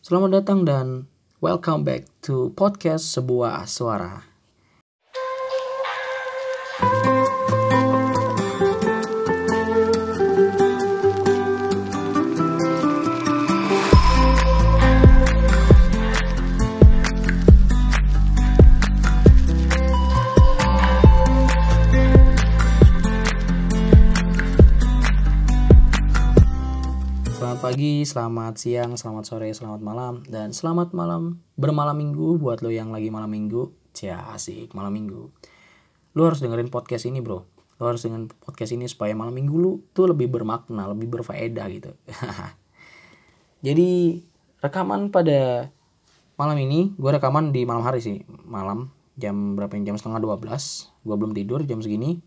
Selamat datang dan welcome back to podcast sebuah suara. Pagi, selamat siang, selamat sore, selamat malam, dan selamat malam bermalam minggu buat lo yang lagi malam minggu. Cia asik malam minggu. Lo harus dengerin podcast ini bro. Lo harus dengerin podcast ini supaya malam minggu lu tuh lebih bermakna, lebih berfaedah gitu. Jadi rekaman pada malam ini, gue rekaman di malam hari sih, malam jam berapa? Jam setengah 12 Gue belum tidur jam segini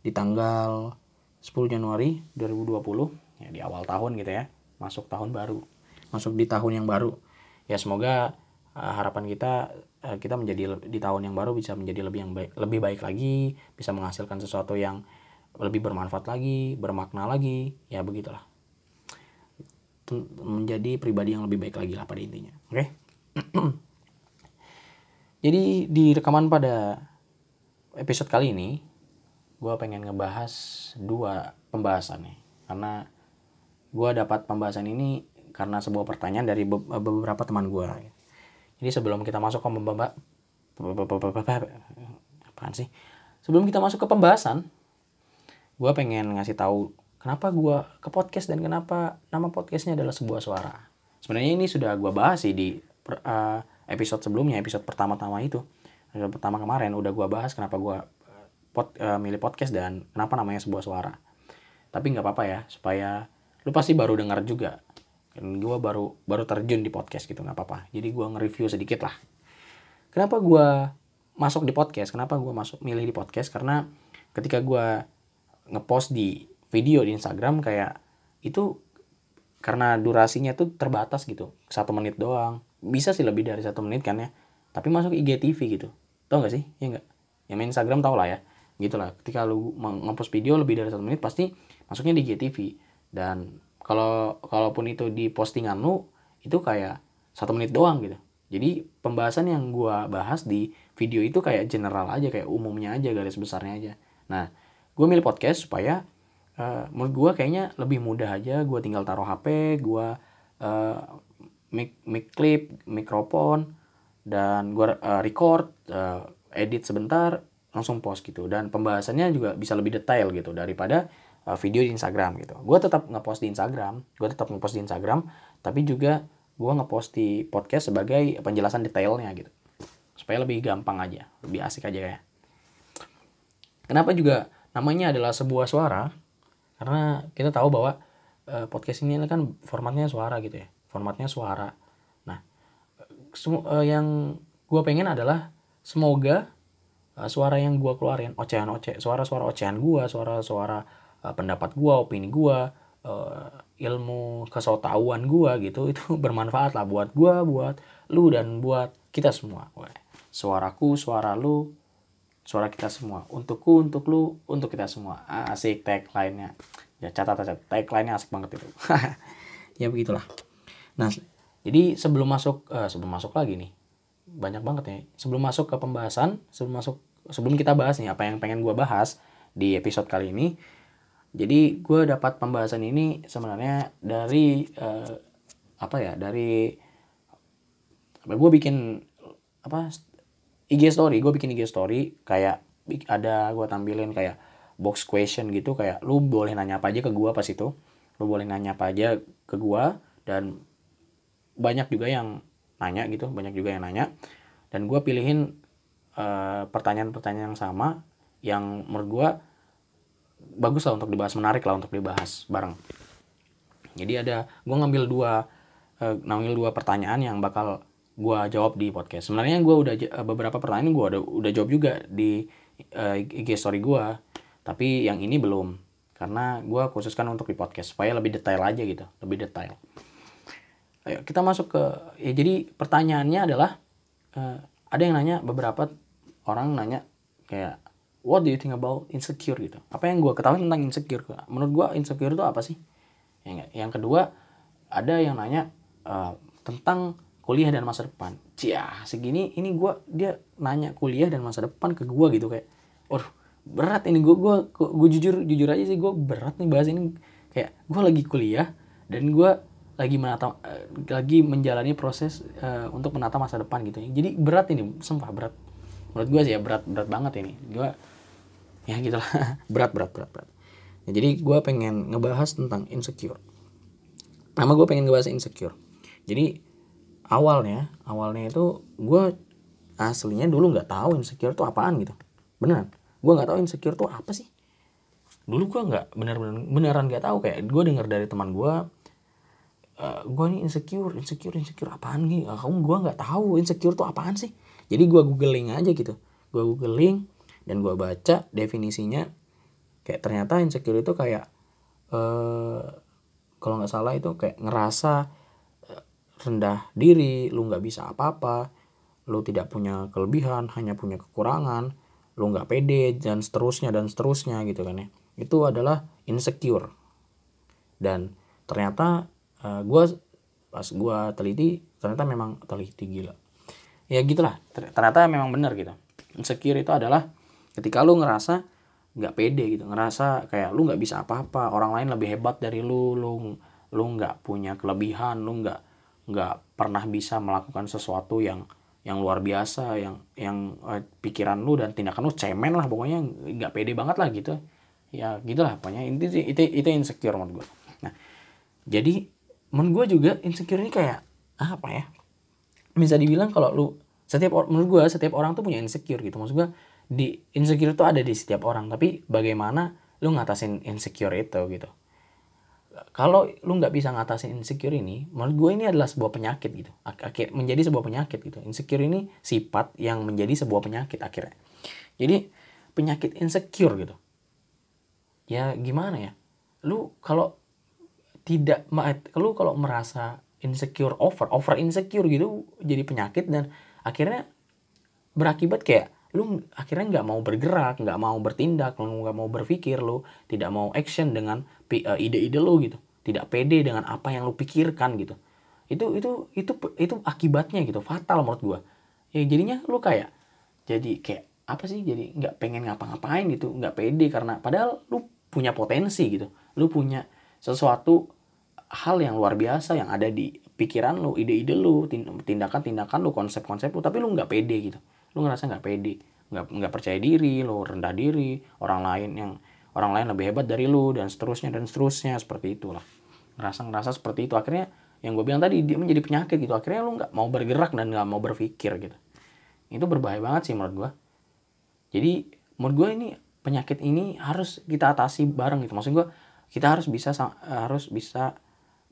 di tanggal 10 Januari 2020 ya di awal tahun gitu ya masuk tahun baru. Masuk di tahun yang baru. Ya semoga uh, harapan kita uh, kita menjadi di tahun yang baru bisa menjadi lebih yang baik lebih baik lagi bisa menghasilkan sesuatu yang lebih bermanfaat lagi bermakna lagi. Ya begitulah. Menjadi pribadi yang lebih baik lagi lah pada intinya. Oke? Okay? jadi di rekaman pada episode kali ini gue pengen ngebahas dua pembahasan nih karena gue dapat pembahasan ini karena sebuah pertanyaan dari beberapa teman gue. Jadi sebelum kita masuk ke pembahasan, sih? Sebelum kita masuk ke pembahasan, gue pengen ngasih tahu kenapa gue ke podcast dan kenapa nama podcastnya adalah sebuah suara. Sebenarnya ini sudah gue bahas sih di uh, episode sebelumnya, episode pertama-tama itu, episode pertama kemarin udah gue bahas kenapa gue pod, uh, milih podcast dan kenapa namanya sebuah suara. Tapi nggak apa-apa ya, supaya lu pasti baru dengar juga. Dan gue baru baru terjun di podcast gitu nggak apa-apa. Jadi gue nge-review sedikit lah. Kenapa gue masuk di podcast? Kenapa gue masuk milih di podcast? Karena ketika gue ngepost di video di Instagram kayak itu karena durasinya tuh terbatas gitu. Satu menit doang. Bisa sih lebih dari satu menit kan ya. Tapi masuk IGTV gitu. Tau gak sih? Ya nggak? Yang main Instagram tau lah ya. Gitulah ketika lu ngepost video lebih dari satu menit pasti masuknya di IGTV dan kalau kalaupun itu di postingan lu itu kayak satu menit doang gitu. Jadi pembahasan yang gua bahas di video itu kayak general aja kayak umumnya aja garis besarnya aja. Nah gue milih podcast supaya uh, menurut gue kayaknya lebih mudah aja. Gue tinggal taruh hp gue uh, mic mic clip mikrofon dan gue uh, record uh, edit sebentar langsung post gitu. Dan pembahasannya juga bisa lebih detail gitu daripada video di Instagram gitu. Gue tetap ngepost di Instagram, gue tetap ngepost di Instagram, tapi juga gue ngepost di podcast sebagai penjelasan detailnya gitu. Supaya lebih gampang aja, lebih asik aja ya. Kenapa juga namanya adalah sebuah suara? Karena kita tahu bahwa uh, podcast ini kan formatnya suara gitu ya. Formatnya suara. Nah, uh, yang gue pengen adalah semoga uh, suara yang gue keluarin, ocehan-ocehan, suara-suara ocehan gue, suara-suara uh, pendapat gua opini gua uh, ilmu kesotahuan gua gitu itu bermanfaat lah buat gua buat lu dan buat kita semua. Suaraku suara lu suara kita semua. Untukku untuk lu untuk kita semua. Asik tagline-nya. Ya catat aja. Tagline-nya asik banget itu. Ya begitulah. Nah jadi sebelum masuk uh, sebelum masuk lagi nih banyak banget ya sebelum masuk ke pembahasan sebelum masuk sebelum kita bahas nih apa yang pengen gue bahas di episode kali ini jadi gue dapat pembahasan ini sebenarnya dari uh, apa ya dari apa gue bikin apa IG story gue bikin IG story kayak ada gue tampilin kayak box question gitu kayak lu boleh nanya apa aja ke gue pas itu. Lu boleh nanya apa aja ke gue dan banyak juga yang nanya gitu banyak juga yang nanya. Dan gue pilihin uh, pertanyaan-pertanyaan yang sama yang menurut gue bagus lah untuk dibahas menarik lah untuk dibahas bareng. Jadi ada gue ngambil dua uh, ngambil dua pertanyaan yang bakal gue jawab di podcast. Sebenarnya gue udah uh, beberapa pertanyaan gue udah udah jawab juga di eh, IG story gue tapi yang ini belum karena gue khususkan untuk di podcast supaya lebih detail aja gitu lebih detail. Ayo kita masuk ke ya jadi pertanyaannya adalah uh, ada yang nanya beberapa orang nanya kayak what do you think about insecure gitu? Apa yang gue ketahui tentang insecure menurut gue insecure itu apa sih? Yang yang kedua ada yang nanya uh, tentang kuliah dan masa depan. Cia segini ini gue dia nanya kuliah dan masa depan ke gue gitu kayak waduh berat ini gue gue gue jujur jujur aja sih gue berat nih bahas ini. Kayak gue lagi kuliah dan gue lagi menata uh, lagi menjalani proses uh, untuk menata masa depan gitu. Jadi berat ini sumpah berat. Menurut gue sih ya berat berat banget ini. Gue ya gitulah berat berat berat berat. Ya, jadi gue pengen ngebahas tentang insecure. Nama gue pengen ngebahas insecure. Jadi awalnya awalnya itu gue aslinya dulu nggak tahu insecure itu apaan gitu. Beneran. Gue nggak tahu insecure itu apa sih. Dulu gue nggak bener-bener beneran nggak tahu. Kayak gue denger dari teman gue uh, gue nih insecure insecure insecure apaan nih? Kamu gue nggak tahu insecure tuh apaan sih? Jadi gue googling aja gitu. Gue googling dan gue baca definisinya kayak ternyata insecure itu kayak uh, kalau nggak salah itu kayak ngerasa uh, rendah diri lu nggak bisa apa-apa lu tidak punya kelebihan hanya punya kekurangan lu nggak pede dan seterusnya dan seterusnya gitu kan ya. Itu adalah insecure. Dan ternyata uh, eh, gue pas gue teliti ternyata memang teliti gila. Ya gitulah ternyata memang benar gitu. Insecure itu adalah ketika lu ngerasa nggak pede gitu ngerasa kayak lu nggak bisa apa-apa orang lain lebih hebat dari lu lu lu nggak punya kelebihan lu nggak nggak pernah bisa melakukan sesuatu yang yang luar biasa yang yang uh, pikiran lu dan tindakan lu cemen lah pokoknya nggak pede banget lah gitu. Ya gitulah pokoknya itu itu itu insecure menurut gue nah jadi menurut gue juga insecure ini kayak apa ya bisa dibilang kalau lu setiap menurut gue setiap orang tuh punya insecure gitu. Maksud gue di insecure itu ada di setiap orang tapi bagaimana lu ngatasin insecure itu gitu. Kalau lu nggak bisa ngatasin insecure ini menurut gue ini adalah sebuah penyakit gitu. Akhir menjadi sebuah penyakit gitu. Insecure ini sifat yang menjadi sebuah penyakit akhirnya. Jadi penyakit insecure gitu. Ya gimana ya? Lu kalau tidak kalau kalau merasa insecure over over insecure gitu jadi penyakit dan akhirnya berakibat kayak lu akhirnya nggak mau bergerak nggak mau bertindak nggak mau berpikir lu tidak mau action dengan eh, ide-ide lu gitu. Tidak pede dengan apa yang lu pikirkan gitu. Itu itu itu itu akibatnya gitu fatal menurut gua. Ya jadinya lu kayak jadi kayak apa sih jadi nggak pengen ngapa-ngapain gitu nggak pede karena padahal lu punya potensi gitu. Lu punya sesuatu hal yang luar biasa yang ada di pikiran lu, ide-ide lu, tindakan-tindakan lu, konsep-konsep lu, tapi lu nggak pede gitu. Lu ngerasa nggak pede, nggak nggak percaya diri, lu rendah diri, orang lain yang orang lain lebih hebat dari lu dan seterusnya dan seterusnya seperti itulah. Ngerasa ngerasa seperti itu akhirnya yang gue bilang tadi dia menjadi penyakit gitu. Akhirnya lu nggak mau bergerak dan nggak mau berpikir gitu. Itu berbahaya banget sih menurut gue. Jadi menurut gue ini penyakit ini harus kita atasi bareng gitu. Maksud gue kita harus bisa harus bisa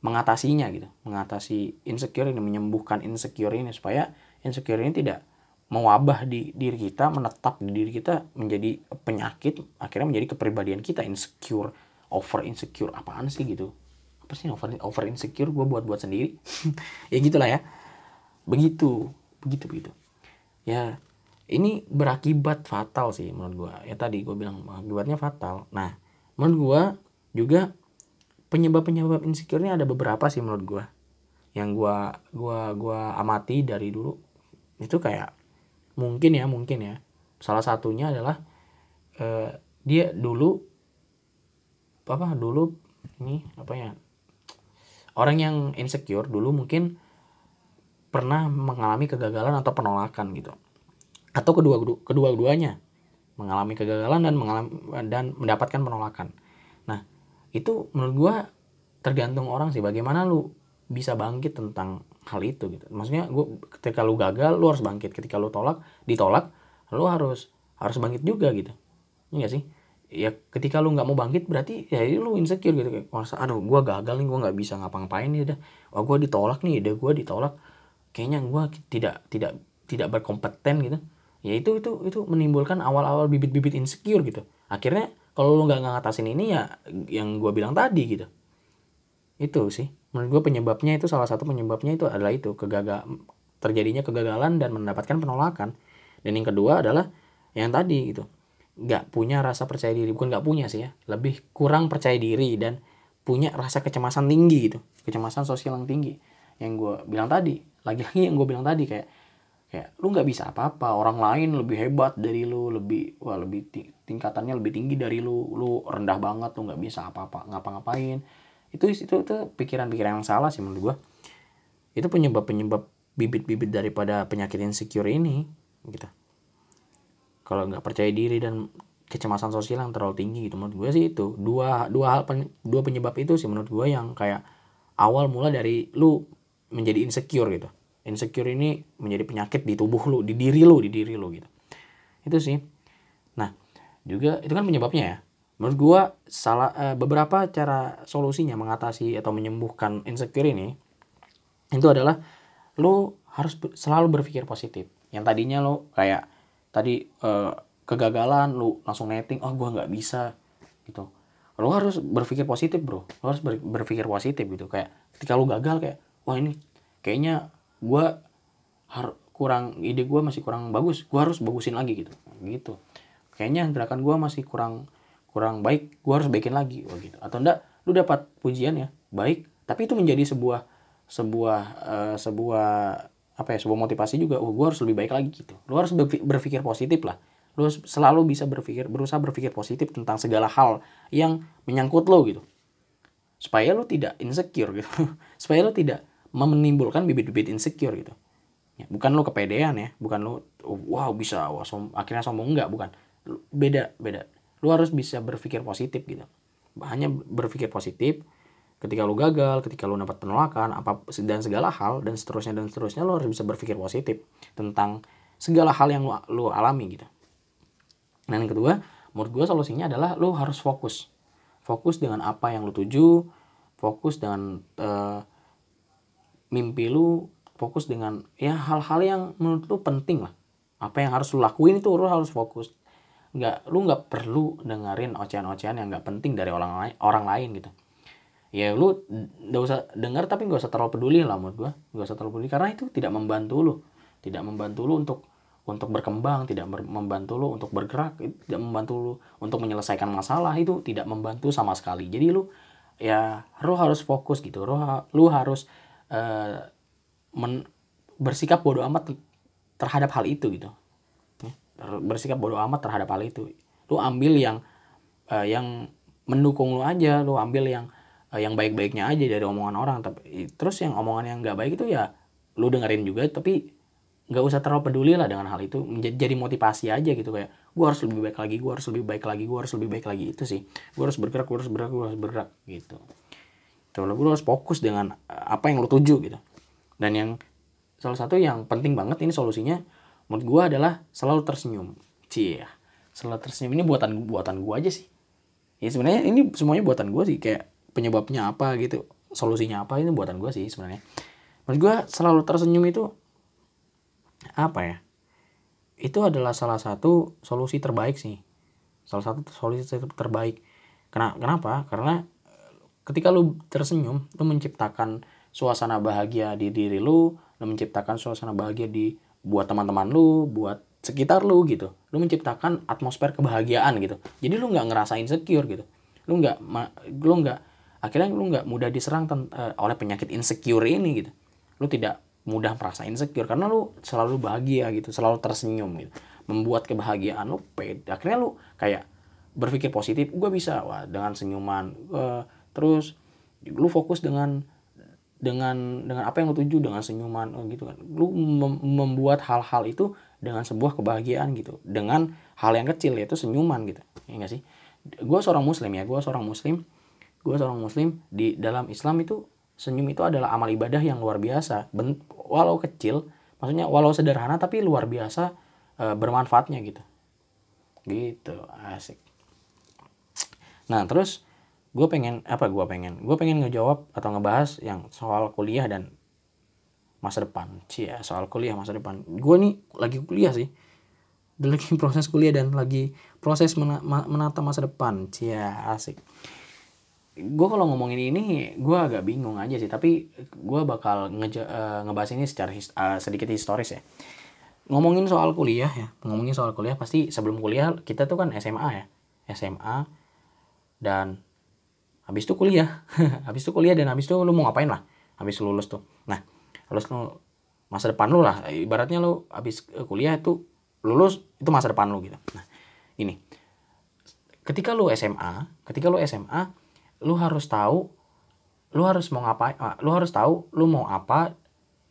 mengatasinya gitu mengatasi insecure ini menyembuhkan insecure ini supaya insecure ini tidak mewabah di diri kita menetap di diri kita menjadi penyakit akhirnya menjadi kepribadian kita. Insecure over insecure. Apaan sih gitu? Apa sih over over insecure gue buat buat sendiri? Ya gitulah ya. Begitu begitu begitu. Ya ini berakibat fatal sih menurut gue ya tadi gue bilang akibatnya fatal. Nah menurut gue juga penyebab-penyebab insecure ini ada beberapa sih menurut gue yang gue gua gua amati dari dulu itu kayak mungkin ya mungkin ya. Salah satunya adalah uh, dia dulu apa dulu ini apa ya orang yang insecure dulu mungkin pernah mengalami kegagalan atau penolakan gitu. Atau kedua kedua keduanya mengalami kegagalan dan mengalami dan mendapatkan penolakan. Nah itu menurut gue tergantung orang sih bagaimana lu bisa bangkit tentang hal itu gitu. Maksudnya gue ketika lu gagal lu harus bangkit. Ketika lu tolak ditolak lu harus harus bangkit juga gitu. Iya sih? Ya ketika lu nggak mau bangkit berarti ya lu insecure gitu. Kayak merasa aduh gue gagal nih gue nggak bisa ngapa-ngapain nih dah wah gue ditolak nih ide gue ditolak. Kayaknya gue tidak tidak tidak berkompeten gitu. Ya itu itu itu menimbulkan awal-awal bibit-bibit insecure gitu. Akhirnya kalau lu nggak ngatasin ini ya yang gue bilang tadi gitu. Itu sih menurut gue penyebabnya itu salah satu penyebabnya itu adalah itu kegagal terjadinya kegagalan dan mendapatkan penolakan. Dan yang kedua adalah yang tadi gitu. Nggak punya rasa percaya diri bukan nggak punya sih ya. Lebih kurang percaya diri dan punya rasa kecemasan tinggi gitu. Kecemasan sosial yang tinggi. Yang gue bilang tadi lagi-lagi yang gue bilang tadi kayak kayak lu nggak bisa apa-apa orang lain lebih hebat dari lu lebih wah lebih tingkatannya lebih tinggi dari lu lu rendah banget lu nggak bisa apa-apa ngapa-ngapain itu itu itu pikiran-pikiran yang salah sih menurut gue itu penyebab penyebab bibit-bibit daripada penyakit insecure ini gitu. Kalau nggak percaya diri dan kecemasan sosial yang terlalu tinggi gitu menurut gue sih itu. Dua dua hal pen, dua penyebab itu sih menurut gue yang kayak awal mula dari lu menjadi insecure gitu. Insecure ini menjadi penyakit di tubuh lu di diri lu di diri lu gitu. Itu sih. Nah juga itu kan penyebabnya ya menurut gue salah eh, beberapa cara solusinya mengatasi atau menyembuhkan insecure ini itu adalah lu harus selalu berpikir positif. Yang tadinya lu kayak tadi uh, kegagalan lu langsung netting oh gue nggak bisa gitu. Lu harus berpikir positif bro. Lu harus ber, berpikir positif gitu. Kayak ketika lu gagal kayak wah ini kayaknya gue harus kurang ide gue masih kurang bagus. Gue harus bagusin lagi gitu. Gitu. Kayaknya gerakan gue masih kurang kurang baik gue harus baikin lagi. Oh gitu. Atau enggak lu dapat pujian ya baik. Tapi itu menjadi sebuah sebuah uh, sebuah apa ya sebuah motivasi juga. Oh gue harus lebih baik lagi gitu. Lu harus berpikir positif lah. Lu selalu bisa berpikir berusaha berpikir positif tentang segala hal yang menyangkut lo gitu. Supaya lu tidak insecure gitu. Supaya lu tidak menimbulkan bibit-bibit insecure gitu. Ya, bukan lu kepedean ya bukan lu oh, wow bisa wah, som akhirnya sombong. Enggak bukan. Beda beda lu harus bisa berpikir positif gitu hanya berpikir positif ketika lu gagal, ketika lu dapat penolakan, apa dan segala hal dan seterusnya dan seterusnya lu harus bisa berpikir positif tentang segala hal yang lu, lu alami gitu. Dan yang kedua, menurut gue solusinya adalah lu harus fokus. Fokus dengan apa yang lu tuju, fokus dengan uh, mimpi lu, fokus dengan ya hal-hal yang menurut lu penting lah. Apa yang harus lu lakuin itu lu harus fokus. Nggak, lu nggak perlu dengerin ocehan-ocehan yang nggak penting dari orang lain, orang lain gitu. Ya lu nggak usah dengar tapi nggak usah terlalu peduli lah menurut gua. Nggak usah terlalu peduli karena itu tidak membantu lu. Tidak membantu lu untuk untuk berkembang tidak membantu lu untuk bergerak tidak membantu lu untuk menyelesaikan masalah itu tidak membantu sama sekali. Jadi lu ya lu harus fokus gitu. Lu, lu harus uh, men, bersikap bodoh amat terhadap hal itu gitu bersikap bodoh amat terhadap hal itu. Lu ambil yang uh, yang mendukung lu aja lu ambil yang Eh, yang baik-baiknya aja dari omongan orang. Tapi terus yang omongan yang nggak baik itu ya lu dengerin juga tapi nggak usah terlalu peduli lah dengan hal itu. Menjadi jadi motivasi aja gitu kayak gue harus lebih baik lagi gue harus lebih baik lagi gue harus lebih baik lagi. Itu sih. Gue harus bergerak gue harus bergerak gue harus bergerak gitu. Terus gue harus fokus dengan eh, apa yang lo tuju gitu. Dan yang salah satu yang penting banget ini solusinya menurut gue adalah selalu tersenyum. Cie. Selalu tersenyum. Ini buatan buatan gue aja sih. Ya sebenarnya ini semuanya buatan gue sih. Kayak penyebabnya apa gitu solusinya apa ini buatan gue sih sebenarnya. Menurut gue selalu tersenyum itu apa ya? Itu adalah salah satu solusi terbaik sih. Salah satu solusi terbaik. Kenapa? Karena ketika lu tersenyum lu menciptakan suasana bahagia di diri lu lu menciptakan suasana bahagia di buat teman-teman lu buat sekitar lu gitu. Lu menciptakan atmosfer kebahagiaan gitu. Jadi lu nggak ngerasa insecure gitu. Lu nggak lu nggak akhirnya lu nggak mudah diserang uh, oleh penyakit insecure ini gitu. Lu tidak mudah merasa insecure karena lu selalu bahagia gitu selalu tersenyum gitu. Membuat kebahagiaan lu pede akhirnya lu kayak berpikir positif gue bisa wah dengan senyuman uh, terus lu fokus dengan dengan dengan apa yang lu tuju dengan senyuman oh, gitu kan. Lu mem membuat hal-hal itu dengan sebuah kebahagiaan gitu. Dengan hal yang kecil yaitu senyuman gitu. Ya gak sih? Gue seorang muslim ya gue seorang muslim. Gue seorang muslim di dalam Islam itu senyum itu adalah amal ibadah yang luar biasa. Ben, walau kecil maksudnya walau sederhana tapi luar biasa e, bermanfaatnya gitu. Gitu asik. Nah terus gue pengen apa gue pengen? Gue pengen ngejawab atau ngebahas yang soal kuliah dan masa depan. Cia soal kuliah masa depan. Gue nih lagi kuliah sih. Lagi proses kuliah dan lagi proses menata masa depan. Cia asik. Gue kalau ngomongin ini gue agak bingung aja sih. Tapi gue bakal nge uh, ngebahas ini secara his uh, sedikit historis ya. Ngomongin soal kuliah ya ngomongin soal kuliah pasti sebelum kuliah kita tuh kan SMA ya. SMA dan habis itu kuliah. Habis itu kuliah dan habis itu lu mau ngapain lah? Habis lulus tuh. Nah lulus lu masa depan lu lah. Ibaratnya lu habis eh, kuliah itu lulus itu masa depan lu gitu. Nah ini. Ketika lu SMA ketika lu SMA lu harus tahu lu harus mau ngapain ah, lu harus tahu lu mau apa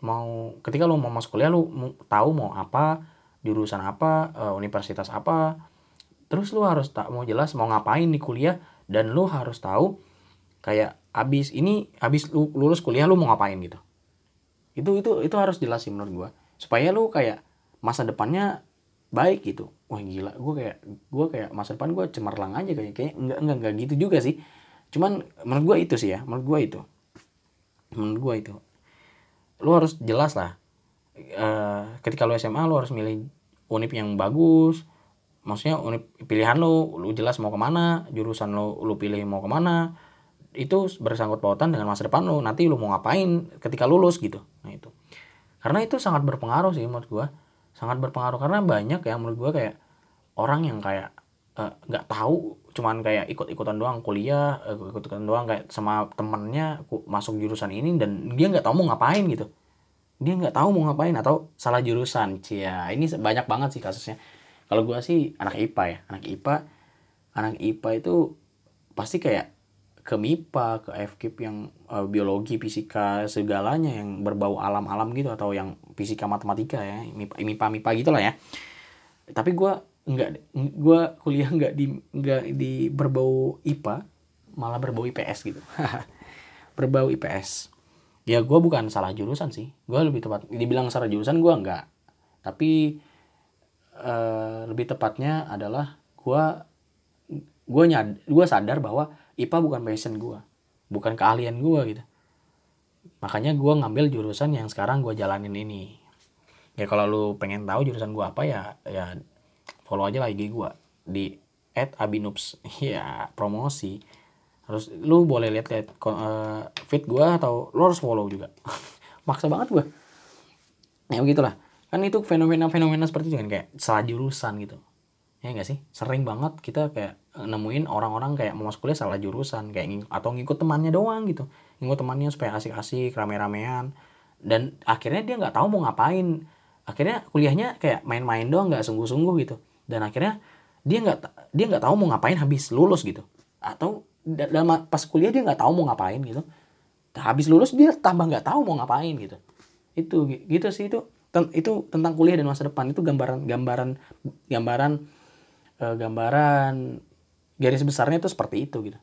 mau ketika lu mau masuk kuliah lu tahu mau apa jurusan apa uh, universitas apa. Terus lu harus tak mau jelas mau ngapain di kuliah dan lu harus tahu kayak abis ini abis lu lulus kuliah lu mau ngapain gitu. Itu itu itu harus jelas sih menurut gua. Supaya lu kayak masa depannya baik gitu. Wah gila gue kayak gue kayak masa depan gue cemerlang aja kayak kayak enggak enggak enggak gitu juga sih. Cuman menurut gue itu sih ya menurut gue itu. Menurut gue itu. Lu harus jelas lah uh, ketika lu SMA lu harus milih unip yang bagus maksudnya pilihan lu lu jelas mau ke mana jurusan lu lu pilih mau ke mana itu bersangkut pautan dengan masa depan lu. Nanti lu mau ngapain ketika lulus gitu. Nah itu. Karena itu sangat berpengaruh sih menurut gue sangat berpengaruh karena banyak ya menurut gue kayak orang yang kayak eh, nggak uh, tahu cuman kayak ikut-ikutan doang kuliah uh, ikut-ikutan doang kayak sama temennya masuk jurusan ini dan dia nggak tahu mau ngapain gitu. Dia nggak tahu mau ngapain atau salah jurusan. Cia ini banyak banget sih kasusnya kalau gue sih anak IPA ya anak IPA anak IPA itu pasti kayak ke MIPA, ke FKIP yang uh, biologi, fisika, segalanya yang berbau alam-alam gitu atau yang fisika matematika ya, MIPA MIPA, MIPA gitu lah ya. Tapi gue nggak, gue kuliah nggak di nggak di berbau IPA, malah berbau IPS gitu. berbau IPS. Ya gue bukan salah jurusan sih, gue lebih tepat dibilang salah jurusan gue nggak, tapi uh, lebih tepatnya adalah gue gue nyad gue sadar bahwa IPA bukan passion gue bukan keahlian gue gitu. Makanya gue ngambil jurusan yang sekarang gue jalanin ini. Ya kalau lu pengen tahu jurusan gue apa ya ya follow aja lagi gue di at abinubs. Ya promosi. Harus lu boleh lihat-lihat uh, feed gue atau lu harus follow juga. Maksa banget gue ya begitulah kan itu fenomena-fenomena seperti itu kan kayak salah jurusan gitu. Ya enggak sih? Sering banget kita kayak eh, nemuin orang-orang kayak mau masuk kuliah salah jurusan kayak ngikut atau ngikut temannya doang gitu. Ngikut temannya supaya asik-asik rame-ramean. Dan akhirnya dia nggak tahu mau ngapain. Akhirnya kuliahnya kayak main-main doang nggak sungguh-sungguh gitu. Dan akhirnya dia nggak dia nggak tahu mau ngapain habis lulus gitu. Atau dalam pas kuliah dia nggak tahu mau ngapain gitu. Habis lulus dia tambah nggak tahu mau ngapain gitu. Itu gitu sih itu itu tentang kuliah dan masa depan. Itu gambaran gambaran gambaran uh, gambaran garis besarnya itu seperti itu gitu.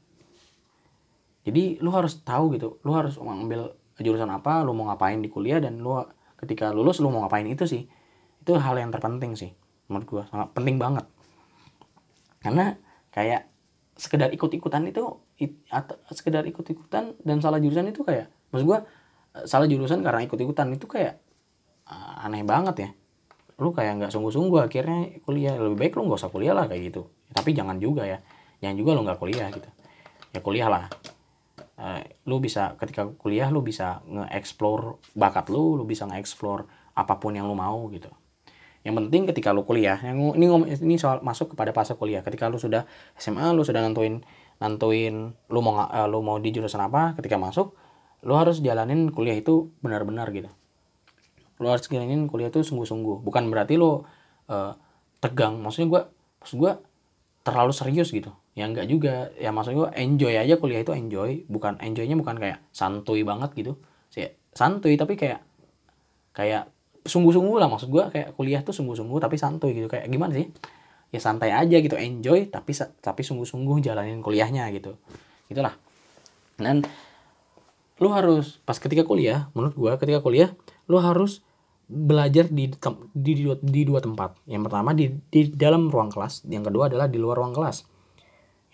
Jadi lu harus tahu gitu. Lu harus mengambil jurusan apa lu mau ngapain di kuliah dan lu ketika lulus lu mau ngapain itu sih. Itu hal yang terpenting sih menurut gua. Sangat penting banget. Karena kayak sekedar ikut-ikutan itu atau sekedar ikut-ikutan dan salah jurusan itu kayak maksud gua salah jurusan karena ikut-ikutan itu kayak aneh banget ya. Lu kayak nggak sungguh-sungguh akhirnya kuliah. Lebih baik lu nggak usah kuliah lah kayak gitu. Tapi jangan juga ya. Jangan juga lu nggak kuliah gitu. Ya kuliah lah. Uh, lu bisa ketika kuliah lu bisa nge-explore bakat lu lu bisa nge-explore apa pun yang lu mau gitu. Yang penting ketika lu kuliah yang ini ini soal masuk kepada fase kuliah. Ketika lu sudah SMA lu sudah nentuin nentuin lu mau uh, lu mau di jurusan apa ketika masuk lu harus jalanin kuliah itu benar-benar gitu lo harus jalanin kuliah itu sungguh-sungguh. Bukan berarti lo uh, tegang. Maksudnya gue maksud gue terlalu serius gitu. Ya enggak juga. Ya maksud gue enjoy aja kuliah itu enjoy. Bukan enjoynya bukan kayak santuy banget gitu. Sih santuy tapi kayak kayak sungguh-sungguh lah maksud gue kayak kuliah tuh sungguh-sungguh tapi santuy gitu. Kayak gimana sih? Ya santai aja gitu. Enjoy tapi tapi sungguh-sungguh jalanin kuliahnya gitu. Itulah. Dan lu harus pas ketika kuliah menurut gue ketika kuliah lu harus belajar di, di, di, di dua tempat. Yang pertama di, di dalam ruang kelas, yang kedua adalah di luar ruang kelas.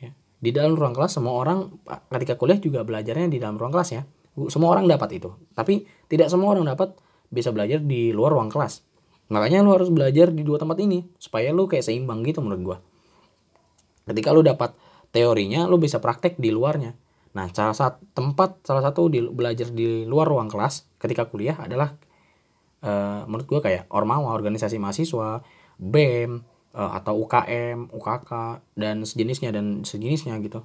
Ya. Di dalam ruang kelas semua orang ketika kuliah juga belajarnya di dalam ruang kelas ya. Semua orang dapat itu. Tapi tidak semua orang dapat bisa belajar di luar ruang kelas. Makanya lu harus belajar di dua tempat ini supaya lu kayak seimbang gitu menurut gua. Ketika lu dapat teorinya, lu bisa praktek di luarnya. Nah, salah satu tempat salah satu di, belajar di luar ruang kelas ketika kuliah adalah uh, menurut gue kayak ormawa organisasi mahasiswa bem uh, atau UKM UKK dan sejenisnya dan sejenisnya gitu.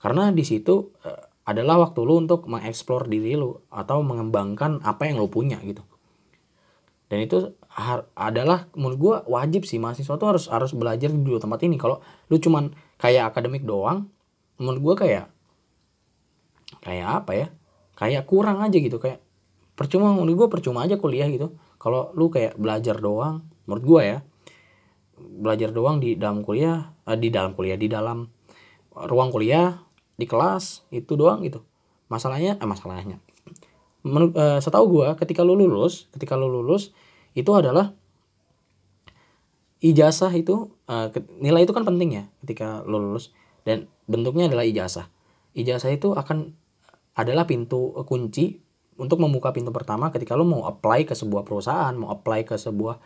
Karena di situ uh, adalah waktu lu untuk mengeksplor diri lu atau mengembangkan apa yang lu punya gitu. Dan itu adalah menurut gue wajib sih mahasiswa tuh harus harus belajar di dua tempat ini. Kalau lu cuman kayak akademik doang menurut gue kayak kayak apa ya? Kayak kurang aja gitu kayak percuma menurut gue percuma aja kuliah gitu. Kalau lu kayak belajar doang menurut gue ya belajar doang di dalam kuliah eh, di dalam kuliah di dalam ruang kuliah di kelas itu doang gitu. Masalahnya eh, masalahnya. Menurut eh, setahu gue ketika lu lulus ketika lu lulus itu adalah ijazah itu eh, nilai itu kan penting ya ketika lu lulus. Dan bentuknya adalah ijazah. Ijazah itu akan adalah pintu kunci untuk membuka pintu pertama ketika lu mau apply ke sebuah perusahaan mau apply ke sebuah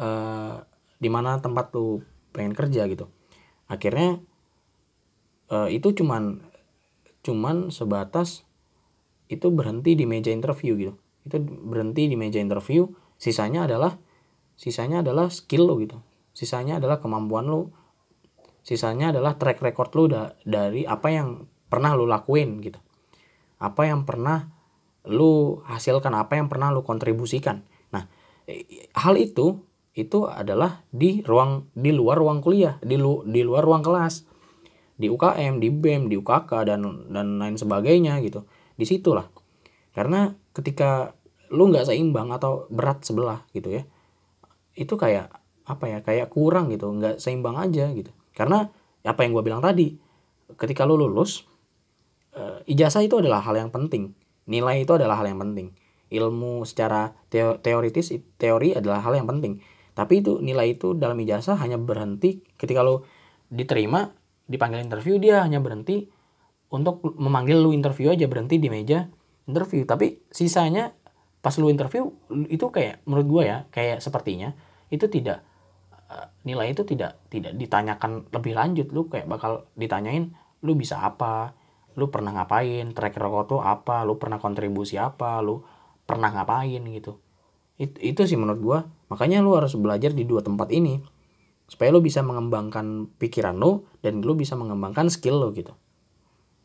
uh, di mana tempat lu pengen kerja gitu. Akhirnya uh, itu cuman cuman sebatas itu berhenti di meja interview gitu. Itu berhenti di meja interview sisanya adalah sisanya adalah skill lo gitu. Sisanya adalah kemampuan lo sisanya adalah track record lo da dari apa yang pernah lo lakuin gitu. Apa yang pernah lo hasilkan apa yang pernah lo kontribusikan. Nah hal itu itu adalah di ruang di luar ruang kuliah di lu, di luar ruang kelas. Di UKM, di BEM, di UKK dan dan lain sebagainya gitu. Di situlah. Karena ketika lu nggak seimbang atau berat sebelah gitu ya, itu kayak apa ya kayak kurang gitu. Nggak seimbang aja gitu. Karena apa yang gue bilang tadi ketika lu lulus uh, ijazah itu adalah hal yang penting nilai itu adalah hal yang penting. Ilmu secara teo teoritis teori adalah hal yang penting. Tapi itu nilai itu dalam ijazah hanya berhenti ketika lu diterima dipanggil interview dia hanya berhenti untuk memanggil lu interview aja berhenti di meja interview. Tapi sisanya pas lu interview itu kayak menurut gue ya kayak sepertinya itu tidak eh, nilai itu tidak tidak ditanyakan lebih lanjut. Lu kayak bakal ditanyain lu bisa apa lu pernah ngapain track record tuh apa lu pernah kontribusi apa lu pernah ngapain gitu. Itu, itu sih menurut gue makanya lu harus belajar di dua tempat ini supaya lo bisa mengembangkan pikiran lo dan lo bisa mengembangkan skill lo gitu.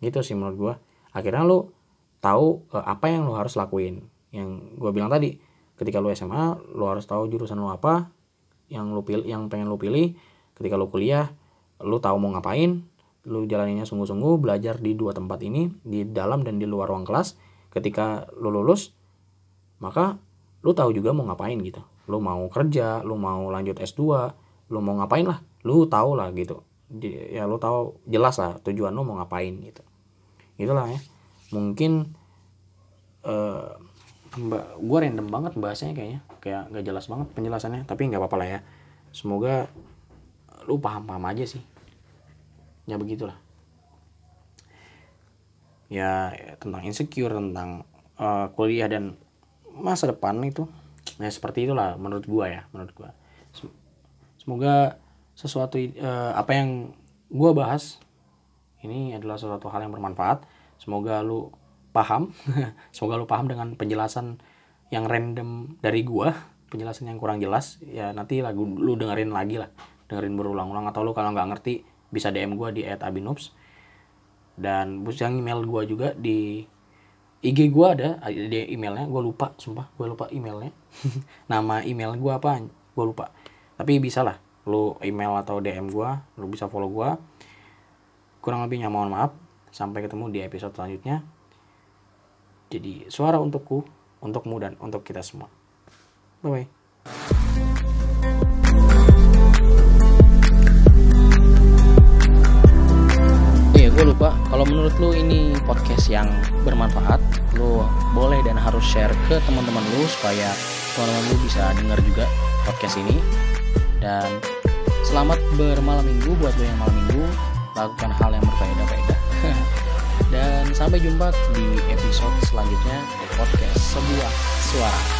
Gitu sih menurut gue akhirnya lo tahu uh, apa yang lo harus lakuin. Yang gue bilang tadi ketika lo SMA lo harus tahu jurusan lo apa yang lo pilih yang pengen lo pilih. Ketika lo kuliah lo tahu mau ngapain lo jalaninnya sungguh-sungguh belajar di dua tempat ini di dalam dan di luar ruang kelas. Ketika lo lulus maka lo tahu juga mau ngapain gitu. Lo mau kerja lo mau lanjut S2 lu mau ngapain lah. Lu tahu lah gitu. Ya lu tahu jelas lah tujuan lu mau ngapain gitu. Itulah ya. Mungkin uh, mbak gue random banget bahasanya kayaknya. Kayak nggak jelas banget penjelasannya tapi nggak apa-apa lah ya. Semoga lu paham paham aja sih ya begitulah. Ya tentang insecure tentang uh, kuliah dan masa depan itu ya seperti itulah menurut gua ya menurut gua. Semoga sesuatu uh, apa yang gue bahas ini adalah sesuatu hal yang bermanfaat. Semoga lu paham semoga lu paham dengan penjelasan yang random dari gue penjelasan yang kurang jelas. Ya nanti lagu lu dengerin lagi lah dengerin berulang-ulang. Atau lu kalau nggak ngerti bisa DM gue di @abinoops dan bisa email gue juga di IG gue ada di emailnya gue lupa sumpah gue lupa emailnya. Nama email gue apa gue lupa. Tapi bisa lah lu email atau DM gua lu bisa follow gua. Kurang lebihnya mohon maaf. Sampai ketemu di episode selanjutnya. Jadi suara untukku untukmu dan untuk kita semua. Bye bye Iya, gue lupa. Kalau menurut lu ini podcast yang bermanfaat, lu boleh dan harus share ke teman-teman lu supaya teman-teman lu bisa dengar juga podcast ini. Dan selamat bermalam minggu buat lo yang malam minggu. Lakukan hal yang berfaedah-faedah. Dan sampai jumpa di episode selanjutnya di podcast sebuah suara